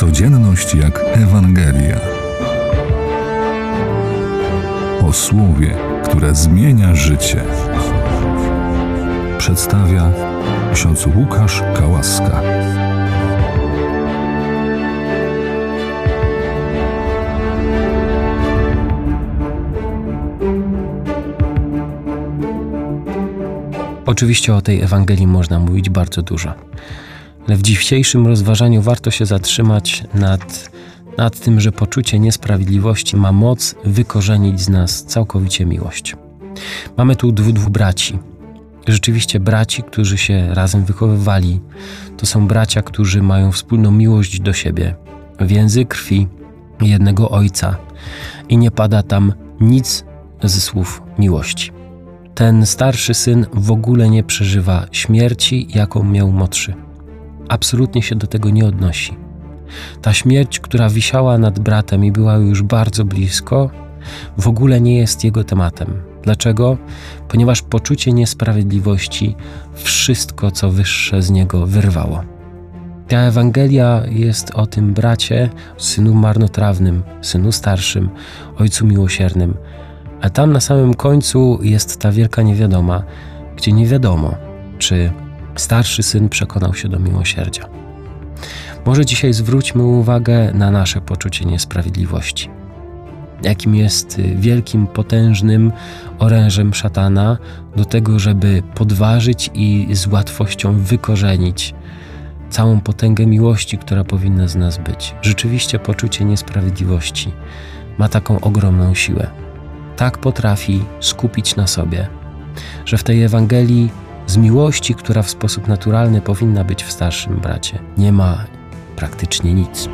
Codzienność jak Ewangelia. O słowie, które zmienia życie. Przedstawia ksiądz Łukasz Kałaska. Oczywiście o tej Ewangelii można mówić bardzo dużo, ale w dzisiejszym rozważaniu warto się zatrzymać nad, nad tym, że poczucie niesprawiedliwości ma moc wykorzenić z nas całkowicie miłość. Mamy tu dwóch, dwóch braci. Rzeczywiście braci, którzy się razem wychowywali, to są bracia, którzy mają wspólną miłość do siebie, więzy krwi jednego ojca i nie pada tam nic ze słów miłości ten starszy syn w ogóle nie przeżywa śmierci, jaką miał młodszy. Absolutnie się do tego nie odnosi. Ta śmierć, która wisiała nad bratem i była już bardzo blisko, w ogóle nie jest jego tematem. Dlaczego? Ponieważ poczucie niesprawiedliwości wszystko, co wyższe z niego wyrwało. Ta Ewangelia jest o tym bracie, synu marnotrawnym, synu starszym, ojcu miłosiernym, a tam na samym końcu jest ta wielka niewiadoma, gdzie nie wiadomo, czy starszy syn przekonał się do miłosierdzia. Może dzisiaj zwróćmy uwagę na nasze poczucie niesprawiedliwości. Jakim jest wielkim, potężnym orężem szatana do tego, żeby podważyć i z łatwością wykorzenić całą potęgę miłości, która powinna z nas być. Rzeczywiście poczucie niesprawiedliwości ma taką ogromną siłę tak potrafi skupić na sobie, że w tej Ewangelii z miłości, która w sposób naturalny powinna być w starszym bracie, nie ma praktycznie nic.